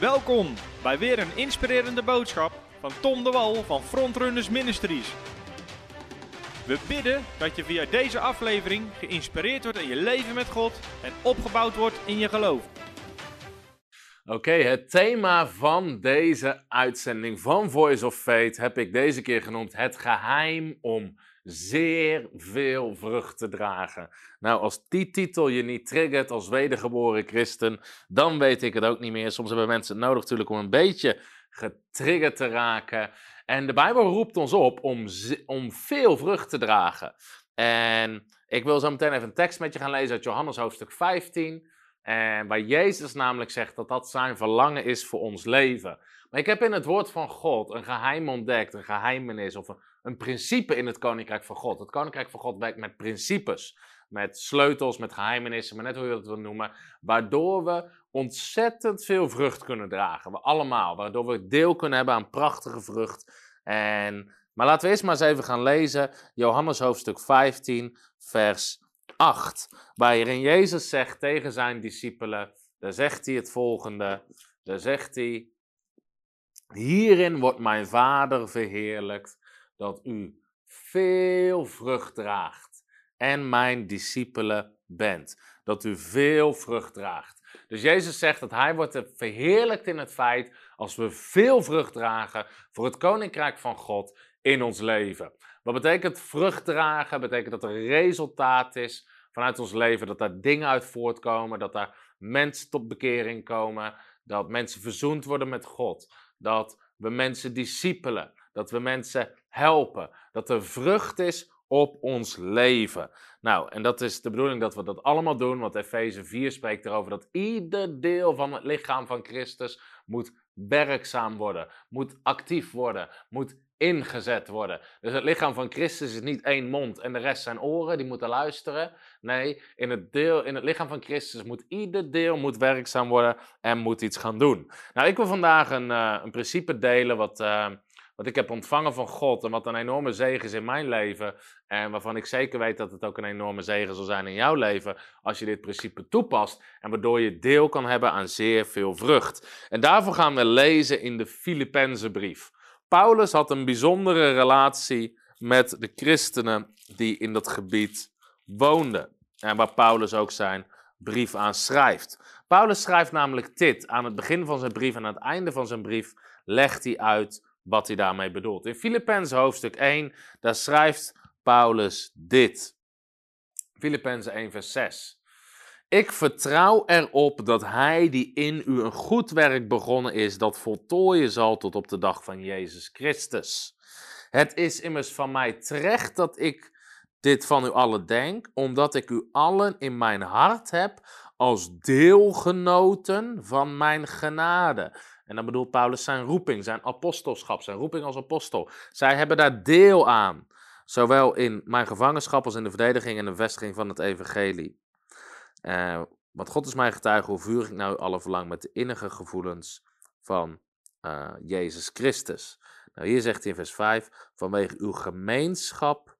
Welkom bij weer een inspirerende boodschap van Tom de Wal van Frontrunners Ministries. We bidden dat je via deze aflevering geïnspireerd wordt in je leven met God en opgebouwd wordt in je geloof. Oké, het thema van deze uitzending van Voice of Faith heb ik deze keer genoemd het geheim om zeer veel vrucht te dragen. Nou, als die titel je niet triggert als wedergeboren christen, dan weet ik het ook niet meer. Soms hebben mensen het nodig natuurlijk om een beetje getriggerd te raken. En de Bijbel roept ons op om, om veel vrucht te dragen. En ik wil zo meteen even een tekst met je gaan lezen uit Johannes hoofdstuk 15. En waar Jezus namelijk zegt dat dat zijn verlangen is voor ons leven. Maar ik heb in het woord van God een geheim ontdekt, een geheimenis of een, een principe in het koninkrijk van God. Het koninkrijk van God werkt met principes, met sleutels, met geheimenissen, maar net hoe je dat wil noemen, waardoor we ontzettend veel vrucht kunnen dragen. We allemaal, waardoor we deel kunnen hebben aan prachtige vrucht. En, maar laten we eerst maar eens even gaan lezen, Johannes hoofdstuk 15, vers 8, waarin Jezus zegt tegen zijn discipelen, daar zegt hij het volgende, daar zegt hij, hierin wordt mijn Vader verheerlijkt, dat u veel vrucht draagt en mijn discipelen bent. Dat u veel vrucht draagt. Dus Jezus zegt dat hij wordt verheerlijkt in het feit als we veel vrucht dragen voor het koninkrijk van God in ons leven. Wat betekent vrucht dragen? Betekent dat er resultaat is vanuit ons leven, dat daar dingen uit voortkomen, dat daar mensen tot bekering komen, dat mensen verzoend worden met God, dat we mensen discipelen, dat we mensen helpen, dat er vrucht is op ons leven. Nou, en dat is de bedoeling dat we dat allemaal doen, want Efeze 4 spreekt erover dat ieder deel van het lichaam van Christus moet werkzaam worden, moet actief worden, moet ingezet worden. Dus het lichaam van Christus is niet één mond en de rest zijn oren, die moeten luisteren. Nee, in het, deel, in het lichaam van Christus moet ieder deel moet werkzaam worden en moet iets gaan doen. Nou, ik wil vandaag een, uh, een principe delen wat, uh, wat ik heb ontvangen van God en wat een enorme zegen is in mijn leven. En waarvan ik zeker weet dat het ook een enorme zegen zal zijn in jouw leven als je dit principe toepast. En waardoor je deel kan hebben aan zeer veel vrucht. En daarvoor gaan we lezen in de Filippenzenbrief. Paulus had een bijzondere relatie met de christenen die in dat gebied woonden. En waar Paulus ook zijn brief aan schrijft. Paulus schrijft namelijk dit aan het begin van zijn brief en aan het einde van zijn brief legt hij uit wat hij daarmee bedoelt. In Filippenzen hoofdstuk 1, daar schrijft Paulus dit. Filippenzen 1 vers 6. Ik vertrouw erop dat Hij die in u een goed werk begonnen is, dat voltooien zal tot op de dag van Jezus Christus. Het is immers van mij terecht dat ik dit van u allen denk, omdat ik u allen in mijn hart heb als deelgenoten van mijn genade. En dan bedoelt Paulus zijn roeping, zijn apostelschap, zijn roeping als apostel. Zij hebben daar deel aan, zowel in mijn gevangenschap als in de verdediging en de vestiging van het evangelie. Uh, want God is mijn getuige hoe vurig ik nou alle verlang met de innige gevoelens van uh, Jezus Christus. Nou, hier zegt hij in vers 5, vanwege uw gemeenschap,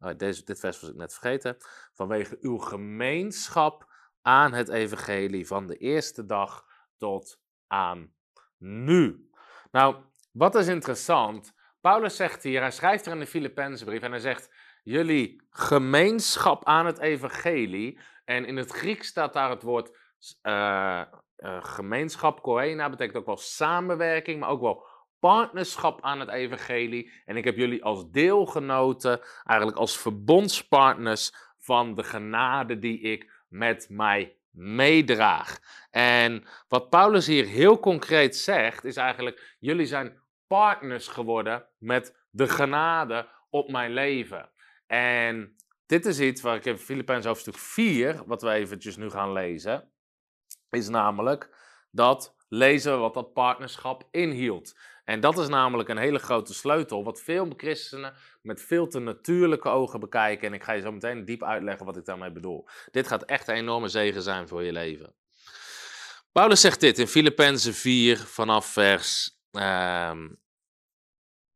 oh, deze, dit vers was ik net vergeten, vanwege uw gemeenschap aan het evangelie van de eerste dag tot aan nu. Nou, wat is interessant, Paulus zegt hier, hij schrijft er in de Filippenzenbrief en hij zegt, jullie gemeenschap aan het evangelie, en in het Grieks staat daar het woord uh, uh, gemeenschap, koena, betekent ook wel samenwerking, maar ook wel partnerschap aan het evangelie. En ik heb jullie als deelgenoten, eigenlijk als verbondspartners van de genade die ik met mij meedraag. En wat Paulus hier heel concreet zegt, is eigenlijk: jullie zijn partners geworden met de genade op mijn leven. En dit is iets waar ik in Filipijns hoofdstuk 4, wat we eventjes nu gaan lezen, is namelijk dat lezen wat dat partnerschap inhield. En dat is namelijk een hele grote sleutel, wat veel christenen met veel te natuurlijke ogen bekijken. En ik ga je zo meteen diep uitleggen wat ik daarmee bedoel. Dit gaat echt een enorme zegen zijn voor je leven. Paulus zegt dit in Filippenzen 4 vanaf vers. Uh,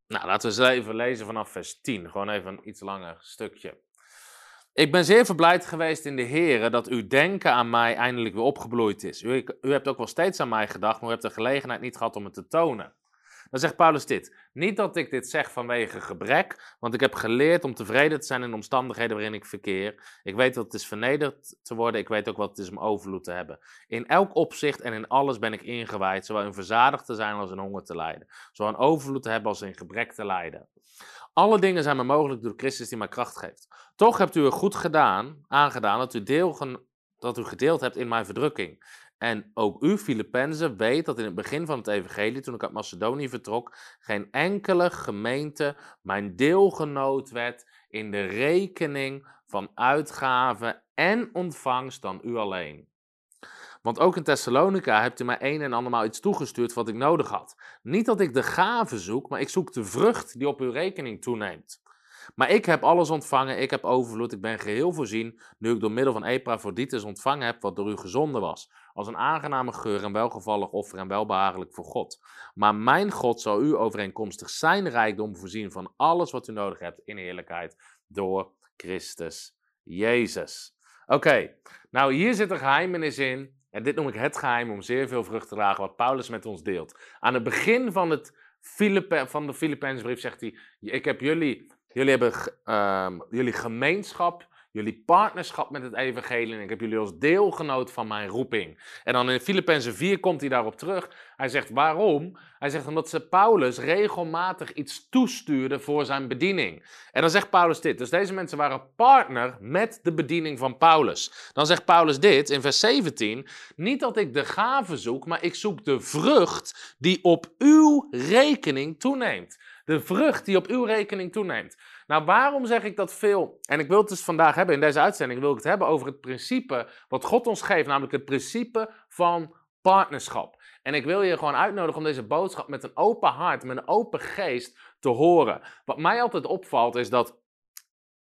nou, laten we eens even lezen vanaf vers 10. Gewoon even een iets langer stukje. Ik ben zeer verblijd geweest in de Heer dat uw denken aan mij eindelijk weer opgebloeid is. U, u hebt ook wel steeds aan mij gedacht, maar u hebt de gelegenheid niet gehad om het te tonen. Dan zegt Paulus dit. Niet dat ik dit zeg vanwege gebrek, want ik heb geleerd om tevreden te zijn in omstandigheden waarin ik verkeer. Ik weet wat het is vernederd te worden, ik weet ook wat het is om overvloed te hebben. In elk opzicht en in alles ben ik ingewijd, zowel in verzadigd te zijn als in honger te lijden. Zowel in overvloed te hebben als in gebrek te lijden. Alle dingen zijn me mogelijk door Christus die mij kracht geeft. Toch hebt u er goed gedaan, aangedaan dat u, deel, dat u gedeeld hebt in mijn verdrukking. En ook u, Filippenzen, weet dat in het begin van het evangelie, toen ik uit Macedonië vertrok, geen enkele gemeente mijn deelgenoot werd in de rekening van uitgaven en ontvangst dan u alleen. Want ook in Thessalonica hebt u mij een en andermaal iets toegestuurd wat ik nodig had. Niet dat ik de gave zoek, maar ik zoek de vrucht die op uw rekening toeneemt. Maar ik heb alles ontvangen, ik heb overvloed, ik ben geheel voorzien, nu ik door middel van Epaphroditus ontvangen heb wat door u gezonden was, als een aangename geur en welgevallig offer en welbehagelijk voor God. Maar mijn God zal u overeenkomstig zijn rijkdom voorzien van alles wat u nodig hebt in heerlijkheid door Christus Jezus. Oké, nou hier zit een geheimenis in. En dit noem ik het geheim om zeer veel vrucht te dragen, wat Paulus met ons deelt. Aan het begin van, het van de Filipijnsbrief zegt hij: Ik heb jullie Jullie hebben uh, jullie gemeenschap, jullie partnerschap met het evangelie. En ik heb jullie als deelgenoot van mijn roeping. En dan in Filippenzen 4 komt hij daarop terug. Hij zegt waarom? Hij zegt omdat ze Paulus regelmatig iets toestuurde voor zijn bediening. En dan zegt Paulus dit. Dus deze mensen waren partner met de bediening van Paulus. Dan zegt Paulus dit in vers 17. Niet dat ik de gave zoek, maar ik zoek de vrucht die op uw rekening toeneemt. De vrucht die op uw rekening toeneemt. Nou, waarom zeg ik dat veel? En ik wil het dus vandaag hebben, in deze uitzending wil ik het hebben over het principe wat God ons geeft, namelijk het principe van partnerschap. En ik wil je gewoon uitnodigen om deze boodschap met een open hart, met een open geest te horen. Wat mij altijd opvalt is dat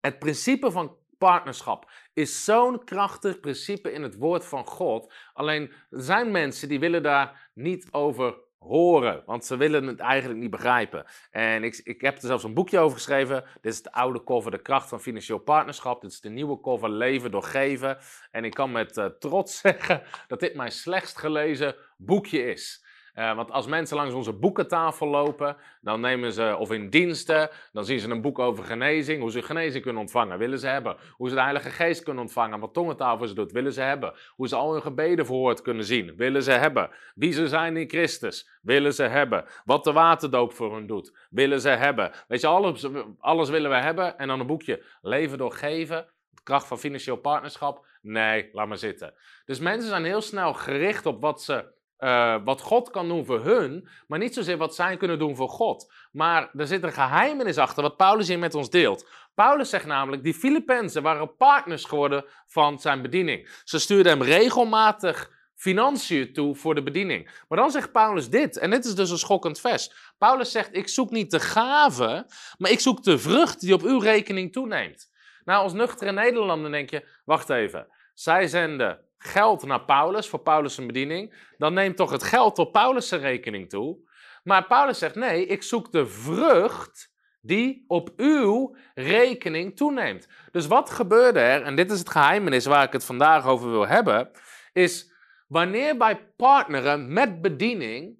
het principe van partnerschap is zo'n krachtig principe in het woord van God. Alleen er zijn mensen die willen daar niet over horen, want ze willen het eigenlijk niet begrijpen. En ik, ik heb er zelfs een boekje over geschreven. Dit is de oude cover De Kracht van Financieel Partnerschap. Dit is de nieuwe cover Leven door Geven. En ik kan met uh, trots zeggen dat dit mijn slechtst gelezen boekje is. Uh, want als mensen langs onze boekentafel lopen, dan nemen ze, of in diensten, dan zien ze een boek over genezing, hoe ze genezing kunnen ontvangen, willen ze hebben. Hoe ze de Heilige Geest kunnen ontvangen, wat tongentafel ze doet, willen ze hebben. Hoe ze al hun gebeden verhoord kunnen zien, willen ze hebben. Wie ze zijn in Christus, willen ze hebben. Wat de waterdoop voor hun doet, willen ze hebben. Weet je, alles, alles willen we hebben. En dan een boekje Leven door Geven, kracht van financieel partnerschap. Nee, laat maar zitten. Dus mensen zijn heel snel gericht op wat ze uh, wat God kan doen voor hun, maar niet zozeer wat zij kunnen doen voor God. Maar er zit een geheimenis achter wat Paulus hier met ons deelt. Paulus zegt namelijk, die Filippenzen waren partners geworden van zijn bediening. Ze stuurden hem regelmatig financiën toe voor de bediening. Maar dan zegt Paulus dit, en dit is dus een schokkend vers. Paulus zegt, ik zoek niet de gave, maar ik zoek de vrucht die op uw rekening toeneemt. Nou, als nuchtere Nederlander denk je, wacht even, zij zenden geld naar Paulus voor Paulus' bediening, dan neemt toch het geld op Paulus' rekening toe. Maar Paulus zegt: nee, ik zoek de vrucht die op uw rekening toeneemt. Dus wat gebeurde er, en dit is het geheimenis waar ik het vandaag over wil hebben, is wanneer wij partneren met bediening,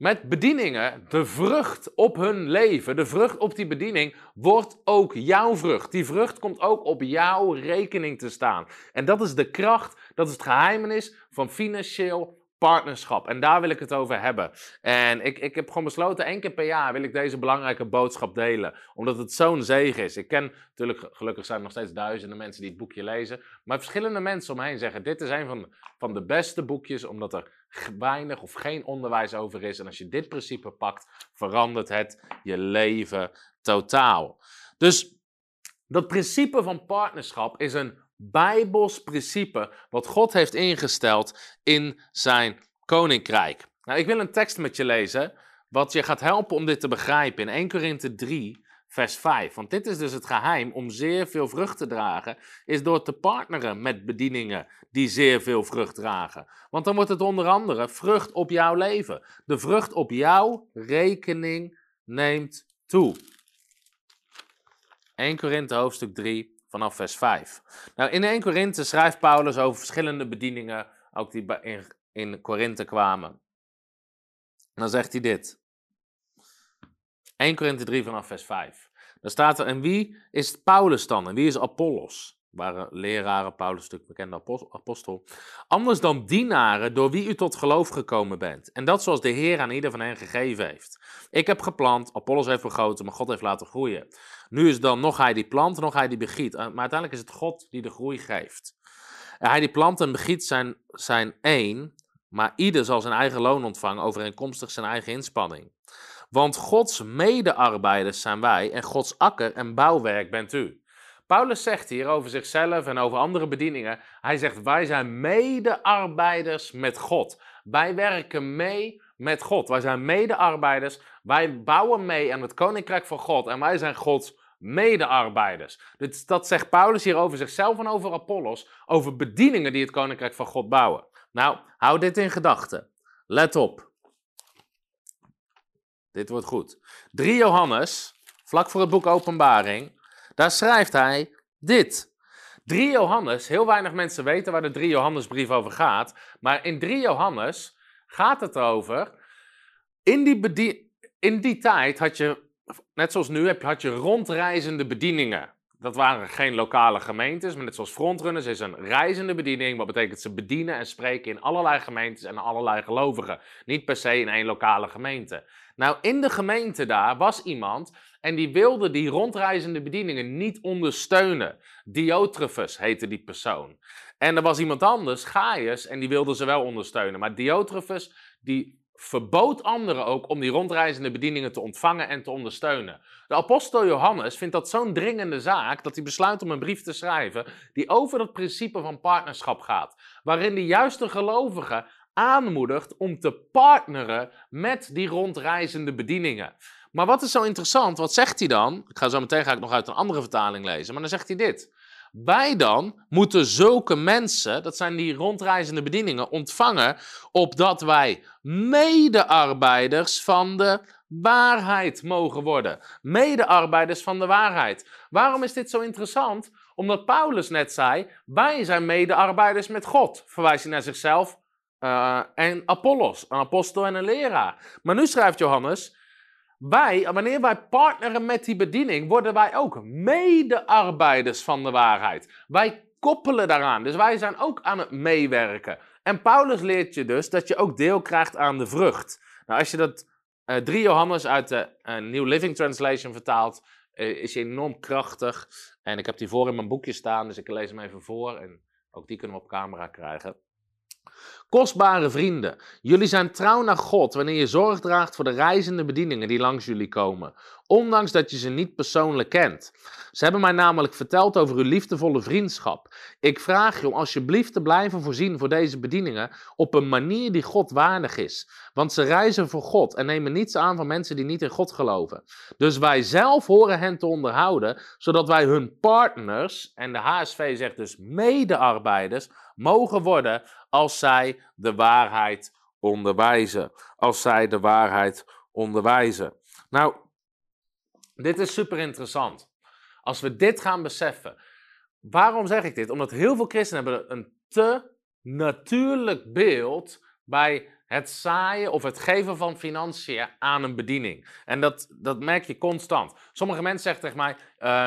met bedieningen, de vrucht op hun leven, de vrucht op die bediening, wordt ook jouw vrucht. Die vrucht komt ook op jouw rekening te staan. En dat is de kracht, dat is het geheimenis van financieel partnerschap. En daar wil ik het over hebben. En ik, ik heb gewoon besloten, één keer per jaar wil ik deze belangrijke boodschap delen. Omdat het zo'n zegen is. Ik ken, natuurlijk, gelukkig zijn er nog steeds duizenden mensen die het boekje lezen. Maar verschillende mensen omheen zeggen, dit is een van, van de beste boekjes, omdat er weinig of geen onderwijs over is. En als je dit principe pakt, verandert het je leven totaal. Dus dat principe van partnerschap is een bijbels principe wat God heeft ingesteld in zijn koninkrijk. Nou, ik wil een tekst met je lezen wat je gaat helpen om dit te begrijpen in 1 Korinthe 3 vers 5. Want dit is dus het geheim om zeer veel vrucht te dragen, is door te partneren met bedieningen die zeer veel vrucht dragen. Want dan wordt het onder andere vrucht op jouw leven. De vrucht op jouw rekening neemt toe. 1 Korinthe hoofdstuk 3 vanaf vers 5. Nou, in 1 Korinthe schrijft Paulus over verschillende bedieningen, ook die in, in Korinthe kwamen. En dan zegt hij dit. 1 Korinthe 3 vanaf vers 5. Dan staat er, en wie is Paulus dan? En wie is Apollos? waren leraren, Paulus, stuk bekende apostel. Anders dan dienaren door wie u tot geloof gekomen bent. En dat zoals de Heer aan ieder van hen gegeven heeft. Ik heb geplant, Apollos heeft vergroten, maar God heeft laten groeien. Nu is dan nog hij die plant, nog hij die begiet. Maar uiteindelijk is het God die de groei geeft. Hij die plant en begiet zijn, zijn één, maar ieder zal zijn eigen loon ontvangen overeenkomstig zijn eigen inspanning. Want Gods medearbeiders zijn wij en Gods akker en bouwwerk bent u. Paulus zegt hier over zichzelf en over andere bedieningen. Hij zegt: Wij zijn medearbeiders met God. Wij werken mee met God. Wij zijn medearbeiders. Wij bouwen mee aan het koninkrijk van God. En wij zijn Gods medearbeiders. Dus dat zegt Paulus hier over zichzelf en over Apollos. Over bedieningen die het koninkrijk van God bouwen. Nou, hou dit in gedachten. Let op. Dit wordt goed. 3 Johannes, vlak voor het boek Openbaring. Daar schrijft hij dit. 3 Johannes, heel weinig mensen weten waar de 3 Johannesbrief over gaat. Maar in 3 Johannes gaat het over. In die, in die tijd had je, net zoals nu, had je rondreizende bedieningen. Dat waren geen lokale gemeentes, maar net zoals Frontrunners is een reizende bediening. Wat betekent ze bedienen en spreken in allerlei gemeentes en allerlei gelovigen. Niet per se in één lokale gemeente. Nou, in de gemeente daar was iemand en die wilde die rondreizende bedieningen niet ondersteunen. Diotrefus heette die persoon. En er was iemand anders, Gaius, en die wilde ze wel ondersteunen. Maar Diotrefus, die verbood anderen ook om die rondreizende bedieningen te ontvangen en te ondersteunen. De apostel Johannes vindt dat zo'n dringende zaak dat hij besluit om een brief te schrijven die over het principe van partnerschap gaat, waarin de juiste gelovigen aanmoedigt om te partneren met die rondreizende bedieningen. Maar wat is zo interessant? Wat zegt hij dan? Ik ga zo meteen ga ik nog uit een andere vertaling lezen, maar dan zegt hij dit. Wij dan moeten zulke mensen, dat zijn die rondreizende bedieningen, ontvangen, opdat wij medearbeiders van de waarheid mogen worden. Medearbeiders van de waarheid. Waarom is dit zo interessant? Omdat Paulus net zei, wij zijn medearbeiders met God. Verwijst hij naar zichzelf uh, en Apollos, een apostel en een leraar. Maar nu schrijft Johannes, wij, wanneer wij partneren met die bediening, worden wij ook medearbeiders van de waarheid. Wij koppelen daaraan, dus wij zijn ook aan het meewerken. En Paulus leert je dus dat je ook deel krijgt aan de vrucht. Nou, als je dat uh, eh, 3 Johannes uit de uh, New Living Translation vertaalt, uh, is enorm krachtig. En ik heb die voor in mijn boekje staan, dus ik lees hem even voor. En ook die kunnen we op camera krijgen. Kostbare vrienden, jullie zijn trouw naar God wanneer je zorg draagt voor de reizende bedieningen die langs jullie komen, ondanks dat je ze niet persoonlijk kent. Ze hebben mij namelijk verteld over uw liefdevolle vriendschap. Ik vraag je om alsjeblieft te blijven voorzien voor deze bedieningen op een manier die God waardig is. Want ze reizen voor God en nemen niets aan van mensen die niet in God geloven. Dus wij zelf horen hen te onderhouden, zodat wij hun partners, en de HSV zegt dus medearbeiders, mogen worden als zij de waarheid onderwijzen. Als zij de waarheid onderwijzen. Nou, dit is super interessant. Als we dit gaan beseffen. Waarom zeg ik dit? Omdat heel veel christenen hebben een te natuurlijk beeld bij het zaaien of het geven van financiën aan een bediening. En dat, dat merk je constant. Sommige mensen zeggen tegen mij,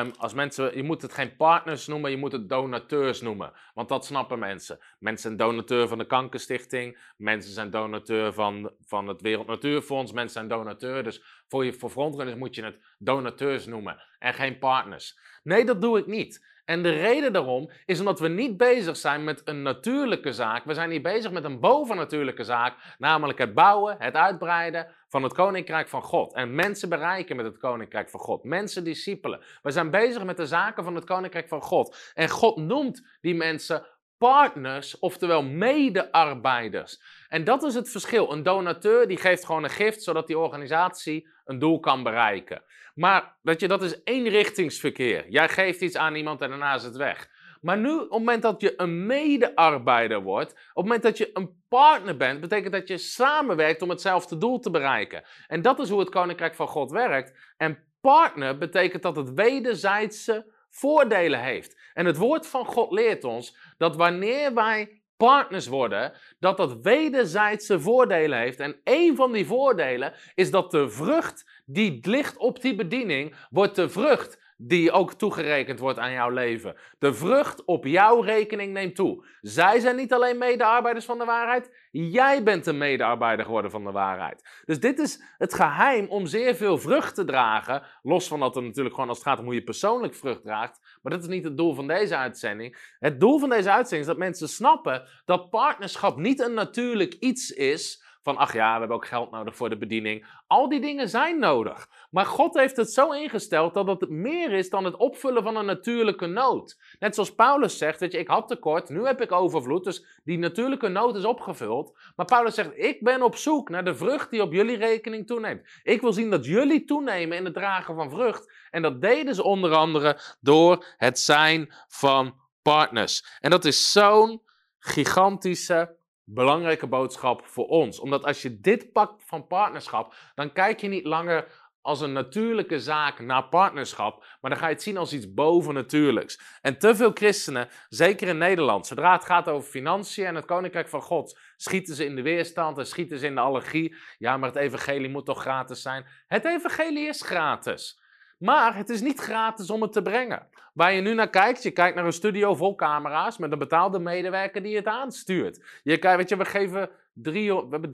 um, als mensen, je moet het geen partners noemen, je moet het donateurs noemen. Want dat snappen mensen. Mensen zijn donateur van de Kankerstichting, mensen zijn donateur van, van het Wereld Natuurfonds, mensen zijn donateur. Dus voor, je, voor moet je het donateurs noemen en geen partners. Nee, dat doe ik niet. En de reden daarom is omdat we niet bezig zijn met een natuurlijke zaak. We zijn niet bezig met een bovennatuurlijke zaak, namelijk het bouwen, het uitbreiden van het koninkrijk van God. En mensen bereiken met het koninkrijk van God. Mensen discipelen. We zijn bezig met de zaken van het koninkrijk van God. En God noemt die mensen partners, oftewel medearbeiders. En dat is het verschil. Een donateur die geeft gewoon een gift zodat die organisatie een doel kan bereiken. Maar weet je, dat is eenrichtingsverkeer. Jij geeft iets aan iemand en daarna is het weg. Maar nu, op het moment dat je een medearbeider wordt, op het moment dat je een partner bent, betekent dat je samenwerkt om hetzelfde doel te bereiken. En dat is hoe het koninkrijk van God werkt. En partner betekent dat het wederzijdse voordelen heeft. En het woord van God leert ons dat wanneer wij partners worden, dat dat wederzijdse voordelen heeft. En een van die voordelen is dat de vrucht die ligt op die bediening, wordt de vrucht die ook toegerekend wordt aan jouw leven. De vrucht op jouw rekening neemt toe. Zij zijn niet alleen medearbeiders van de waarheid, jij bent een medearbeider geworden van de waarheid. Dus dit is het geheim om zeer veel vrucht te dragen. Los van dat er natuurlijk gewoon als het gaat om hoe je persoonlijk vrucht draagt. Maar dat is niet het doel van deze uitzending. Het doel van deze uitzending is dat mensen snappen dat partnerschap niet een natuurlijk iets is van ach ja, we hebben ook geld nodig voor de bediening. Al die dingen zijn nodig. Maar God heeft het zo ingesteld dat het meer is dan het opvullen van een natuurlijke nood. Net zoals Paulus zegt, weet je, ik had tekort, nu heb ik overvloed, dus die natuurlijke nood is opgevuld. Maar Paulus zegt, ik ben op zoek naar de vrucht die op jullie rekening toeneemt. Ik wil zien dat jullie toenemen in het dragen van vrucht. En dat deden ze onder andere door het zijn van partners. En dat is zo'n gigantische belangrijke boodschap voor ons. Omdat als je dit pakt van partnerschap, dan kijk je niet langer als een natuurlijke zaak naar partnerschap, maar dan ga je het zien als iets bovennatuurlijks. En te veel christenen, zeker in Nederland, zodra het gaat over financiën en het koninkrijk van God, schieten ze in de weerstand en schieten ze in de allergie. Ja, maar het evangelie moet toch gratis zijn? Het evangelie is gratis. Maar het is niet gratis om het te brengen. Waar je nu naar kijkt, je kijkt naar een studio vol camera's met een betaalde medewerker die het aanstuurt. Je kijkt, weet je, we geven drie, we hebben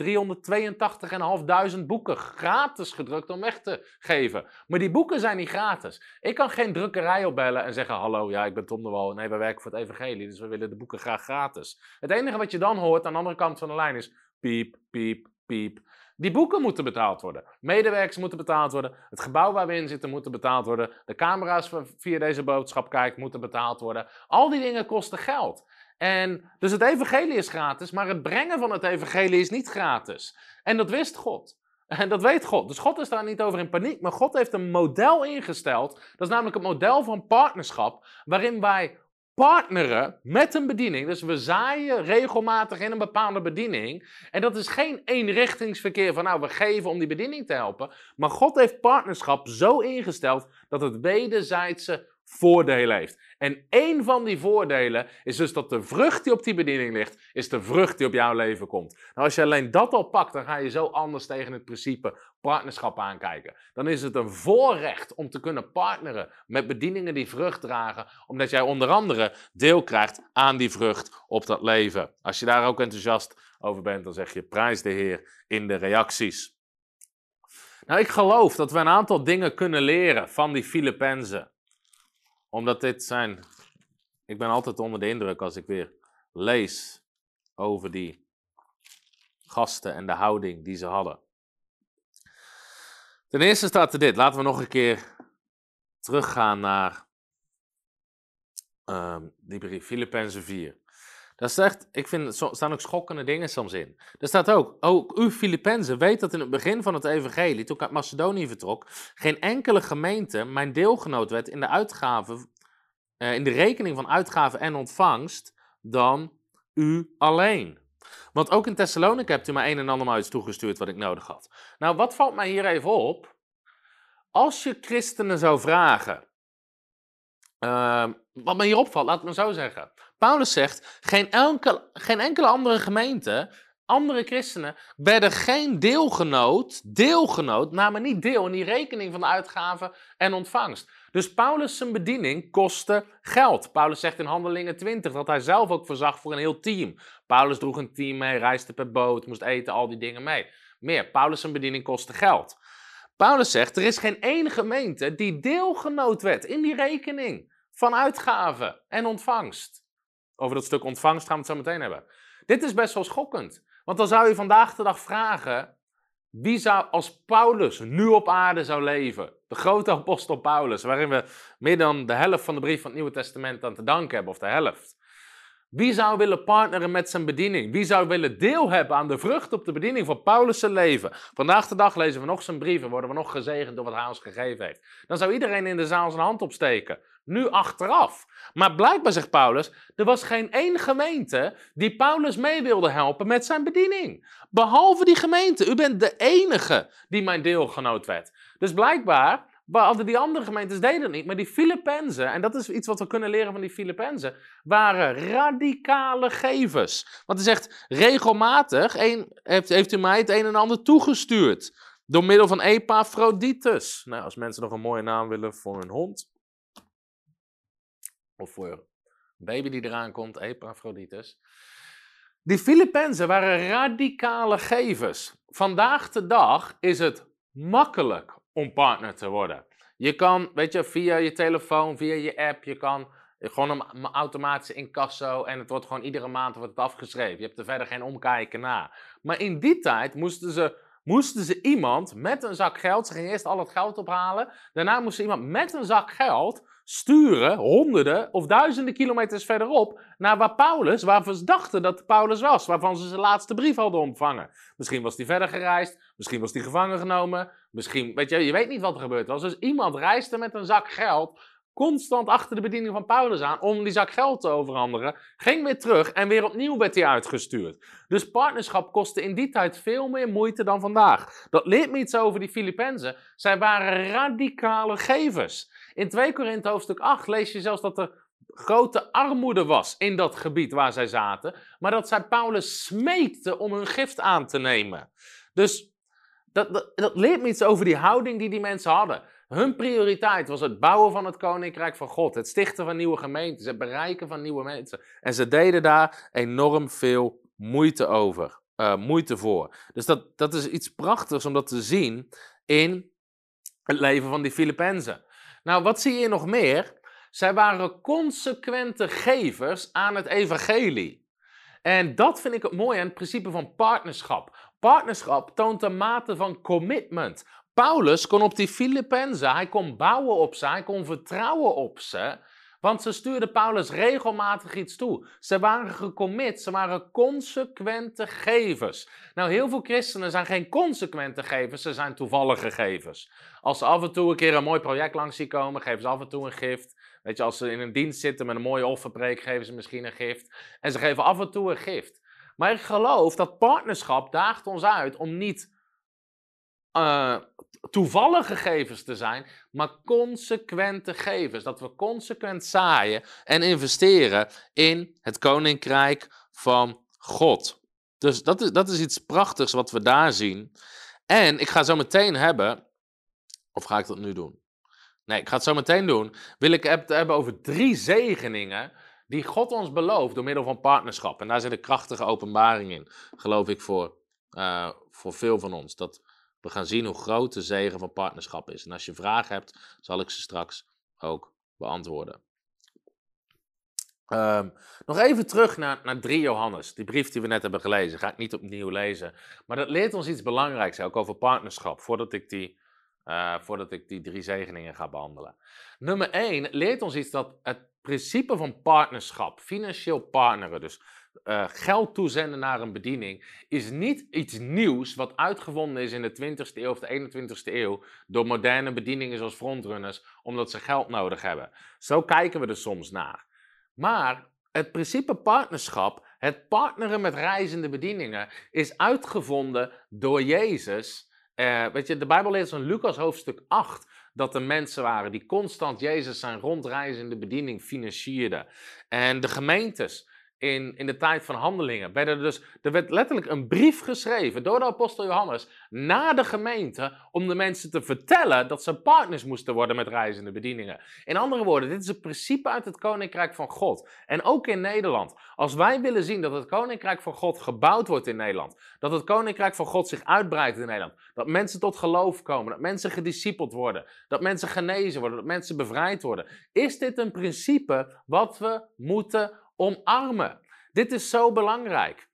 382.500 boeken gratis gedrukt om weg te geven. Maar die boeken zijn niet gratis. Ik kan geen drukkerij opbellen en zeggen: Hallo, ja, ik ben Tom de Wal. Nee, we werken voor het Evangelie, dus we willen de boeken graag gratis. Het enige wat je dan hoort aan de andere kant van de lijn is: piep, piep, piep. Die boeken moeten betaald worden. Medewerkers moeten betaald worden. Het gebouw waar we in zitten moeten betaald worden. De camera's via deze boodschap kijken moeten betaald worden. Al die dingen kosten geld. En dus het evangelie is gratis, maar het brengen van het evangelie is niet gratis. En dat wist God. En dat weet God. Dus God is daar niet over in paniek, maar God heeft een model ingesteld. Dat is namelijk het model van partnerschap, waarin wij partneren met een bediening. Dus we zaaien regelmatig in een bepaalde bediening. En dat is geen eenrichtingsverkeer van nou we geven om die bediening te helpen. Maar God heeft partnerschap zo ingesteld dat het wederzijdse voordelen heeft. En één van die voordelen is dus dat de vrucht die op die bediening ligt, is de vrucht die op jouw leven komt. Nou, als je alleen dat al pakt, dan ga je zo anders tegen het principe partnerschap aankijken. Dan is het een voorrecht om te kunnen partneren met bedieningen die vrucht dragen, omdat jij onder andere deel krijgt aan die vrucht op dat leven. Als je daar ook enthousiast over bent, dan zeg je prijs de Heer in de reacties. Nou, ik geloof dat we een aantal dingen kunnen leren van die Filippenzen omdat dit zijn. Ik ben altijd onder de indruk als ik weer lees over die gasten en de houding die ze hadden. Ten eerste staat er dit. Laten we nog een keer teruggaan naar uh, die brief, Filippenzen 4. Daar staat, ik vind, staan ook schokkende dingen soms in. Er staat ook, ook u Filippenzen weet dat in het begin van het evangelie, toen ik uit Macedonië vertrok, geen enkele gemeente mijn deelgenoot werd in de uitgaven, uh, in de rekening van uitgaven en ontvangst, dan u alleen. Want ook in Thessalonica hebt u mij een en ander iets toegestuurd wat ik nodig had. Nou, wat valt mij hier even op? Als je christenen zou vragen, uh, wat me hier opvalt, laat het me zo zeggen. Paulus zegt, geen, enkel, geen enkele andere gemeente, andere christenen, werden geen deelgenoot, deelgenoot, namen niet deel in die rekening van de uitgaven en ontvangst. Dus Paulus' zijn bediening kostte geld. Paulus zegt in Handelingen 20 dat hij zelf ook voorzag voor een heel team. Paulus droeg een team mee, reisde per boot, moest eten, al die dingen mee. Meer, Paulus' zijn bediening kostte geld. Paulus zegt, er is geen één gemeente die deelgenoot werd in die rekening van uitgaven en ontvangst. Over dat stuk ontvangst gaan we het zo meteen hebben. Dit is best wel schokkend. Want dan zou je vandaag de dag vragen: wie zou als Paulus nu op aarde zou leven? De grote apostel Paulus, waarin we meer dan de helft van de brief van het Nieuwe Testament aan te danken hebben, of de helft. Wie zou willen partneren met zijn bediening? Wie zou willen deel hebben aan de vrucht op de bediening van Paulus' leven? Vandaag de dag lezen we nog zijn brieven, worden we nog gezegend door wat hij ons gegeven heeft. Dan zou iedereen in de zaal zijn hand opsteken. Nu achteraf. Maar blijkbaar zegt Paulus, er was geen één gemeente die Paulus mee wilde helpen met zijn bediening. Behalve die gemeente. U bent de enige die mijn deelgenoot werd. Dus blijkbaar hadden die andere gemeentes deden het niet. Maar die Filippenzen, en dat is iets wat we kunnen leren van die Filippenzen, waren radicale gevers. Want hij zegt, regelmatig heeft u mij het een en ander toegestuurd. Door middel van Epaphroditus. Nou, als mensen nog een mooie naam willen voor hun hond. Of voor een baby die eraan komt, Epaphroditus. Die Filippenzen waren radicale gevers. Vandaag de dag is het makkelijk om partner te worden. Je kan, weet je, via je telefoon, via je app, je kan gewoon een automatische incasso en het wordt gewoon iedere maand wordt het afgeschreven. Je hebt er verder geen omkijken na. Maar in die tijd moesten ze, moesten ze iemand met een zak geld, ze gingen eerst al het geld ophalen, daarna moest ze iemand met een zak geld sturen, honderden of duizenden kilometers verderop, naar waar Paulus, waarvan ze dachten dat Paulus was, waarvan ze zijn laatste brief hadden ontvangen. Misschien was hij verder gereisd, misschien was hij gevangen genomen, misschien, weet je, je weet niet wat er gebeurd was. Dus iemand reisde met een zak geld constant achter de bediening van Paulus aan om die zak geld te overhandigen, ging weer terug en weer opnieuw werd hij uitgestuurd. Dus partnerschap kostte in die tijd veel meer moeite dan vandaag. Dat leert me iets over die Filippenzen. Zij waren radicale gevers. In 2 Korinthe hoofdstuk 8 lees je zelfs dat er grote armoede was in dat gebied waar zij zaten, maar dat zij Paulus smeekte om hun gift aan te nemen. Dus dat, dat, leert me iets over die houding die die mensen hadden. Hun prioriteit was het bouwen van het koninkrijk van God, het stichten van nieuwe gemeentes, het bereiken van nieuwe mensen. En ze deden daar enorm veel moeite over, uh, moeite voor. Dus dat, dat is iets prachtigs om dat te zien in het leven van die Filippenzen. Nou, wat zie je nog meer? Zij waren consequente gevers aan het evangelie. En dat vind ik het mooie aan het principe van partnerschap. Partnerschap toont een mate van commitment. Paulus kon op die Filippenzen, hij kon bouwen op ze, hij kon vertrouwen op ze. Want ze stuurden Paulus regelmatig iets toe. Ze waren gecommit, ze waren consequente gevers. Nou, heel veel christenen zijn geen consequente gevers, ze zijn toevallige gevers. Als ze af en toe een keer een mooi project langs zien komen, geven ze af en toe een gift. Weet je, als ze in een dienst zitten met een mooie offerpreek, geven ze misschien een gift. En ze geven af en toe een gift. Maar ik geloof dat partnerschap daagt ons uit om niet uh, toevallige gevers te zijn, maar consequente gevers. Dat we consequent zaaien en investeren in het koninkrijk van God. Dus dat is, dat is iets prachtigs wat we daar zien. En ik ga zo meteen hebben, of ga ik dat nu doen? Nee, ik ga het zo meteen doen. Wil ik het hebben over drie zegeningen die God ons belooft door middel van partnerschap. En daar zit een krachtige openbaring in, geloof ik, voor, uh, voor veel van ons. Dat we gaan zien hoe groot de zegen van partnerschap is. En als je vragen hebt, zal ik ze straks ook beantwoorden. Um, nog even terug naar, naar 3 Johannes, die brief die we net hebben gelezen. Ga ik niet opnieuw lezen. Maar dat leert ons iets belangrijks, ook over partnerschap, voordat ik die, uh, voordat ik die drie zegeningen ga behandelen. Nummer 1 leert ons iets dat het principe van partnerschap, financieel partneren, dus uh, geld toezenden naar een bediening is niet iets nieuws wat uitgevonden is in de 20e eeuw of de 21e eeuw door moderne bedieningen zoals frontrunners, omdat ze geld nodig hebben. Zo kijken we er soms naar. Maar het principe partnerschap, het partneren met reizende bedieningen, is uitgevonden door Jezus. Uh, weet je, de Bijbel leert in Lucas hoofdstuk 8 dat er mensen waren die constant Jezus zijn rondreizende bediening financierden. En de gemeentes in, in de tijd van handelingen. er, dus, er werd letterlijk een brief geschreven door de apostel Johannes naar de gemeente om de mensen te vertellen dat ze partners moesten worden met reizende bedieningen. In andere woorden, dit is een principe uit het koninkrijk van God. En ook in Nederland. Als wij willen zien dat het koninkrijk van God gebouwd wordt in Nederland, dat het koninkrijk van God zich uitbreidt in Nederland, dat mensen tot geloof komen, dat mensen gediscipeld worden, dat mensen genezen worden, dat mensen bevrijd worden, is dit een principe wat we moeten omarmen. Dit is zo belangrijk.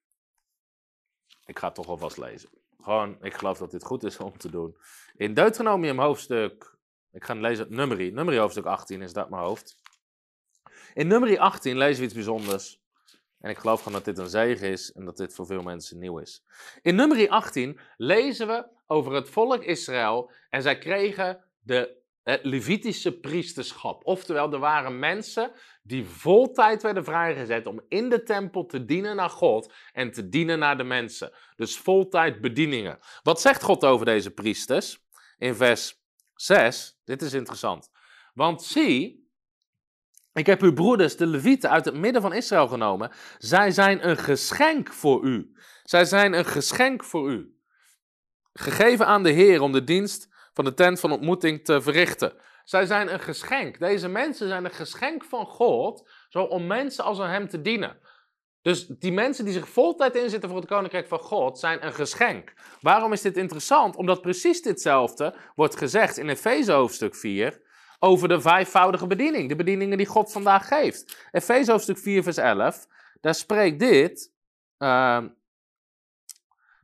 Ik ga het toch alvast lezen. Gewoon, ik geloof dat dit goed is om te doen. In Deuteronomium hoofdstuk, ik ga lezen Nummerie, Nummerie hoofdstuk 18 is dat mijn hoofd. In Nummerie 18 lezen we iets bijzonders. En ik geloof gewoon dat dit een zegen is en dat dit voor veel mensen nieuw is. In Nummerie 18 lezen we over het volk Israël en zij kregen de het Levitische priesterschap. Oftewel, er waren mensen die vol tijd werden vrijgezet om in de tempel te dienen naar God en te dienen naar de mensen. Dus voltijd bedieningen. Wat zegt God over deze priesters? In vers 6, dit is interessant. Want zie, ik heb uw broeders, de Levieten, uit het midden van Israël genomen. Zij zijn een geschenk voor u. Zij zijn een geschenk voor u. Gegeven aan de Heer om de dienst van de tent van ontmoeting te verrichten. Zij zijn een geschenk. Deze mensen zijn een geschenk van God, zo om mensen als aan hem te dienen. Dus die mensen die zich voltijd inzetten voor het koninkrijk van God zijn een geschenk. Waarom is dit interessant? Omdat precies ditzelfde wordt gezegd in Efeze hoofdstuk 4 over de vijfvoudige bediening. De bedieningen die God vandaag geeft. Efeze hoofdstuk 4 vers 11, daar spreekt dit. Uh,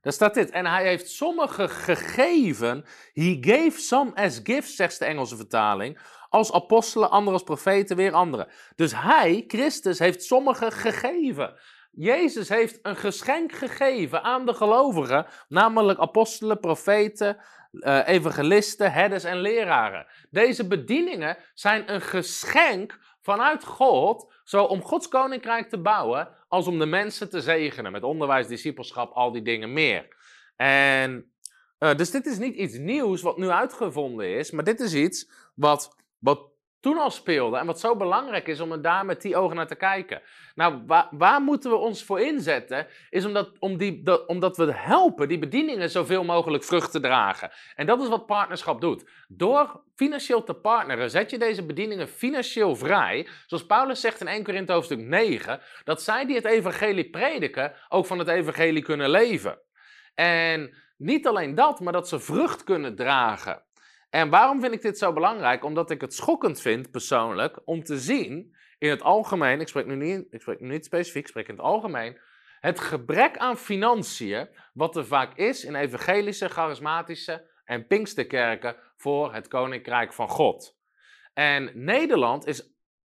daar staat dit. En hij heeft sommigen gegeven. He gave some as gifts, zegt de Engelse vertaling. Als apostelen, anderen als profeten, weer anderen. Dus hij, Christus, heeft sommigen gegeven. Jezus heeft een geschenk gegeven aan de gelovigen, namelijk apostelen, profeten, uh, evangelisten, herders en leraren. Deze bedieningen zijn een geschenk vanuit God, zo om Gods koninkrijk te bouwen, als om de mensen te zegenen met onderwijs, discipelschap, al die dingen meer. En uh, dus dit is niet iets nieuws wat nu uitgevonden is, maar dit is iets wat, wat toen al speelde en wat zo belangrijk is om er daar met die ogen naar te kijken. Nou, waar, waar moeten we ons voor inzetten? Is omdat, om die, dat, omdat we helpen die bedieningen zoveel mogelijk vrucht te dragen. En dat is wat partnerschap doet. Door financieel te partneren zet je deze bedieningen financieel vrij. Zoals Paulus zegt in 1 Korinthe hoofdstuk 9, dat zij die het evangelie prediken ook van het evangelie kunnen leven. En niet alleen dat, maar dat ze vrucht kunnen dragen. En waarom vind ik dit zo belangrijk? Omdat ik het schokkend vind, persoonlijk, om te zien in het algemeen, ik spreek nu niet, ik spreek nu niet specifiek, ik spreek in het algemeen, het gebrek aan financiën, wat er vaak is in evangelische, charismatische en pinksterkerken voor het koninkrijk van God. En Nederland is,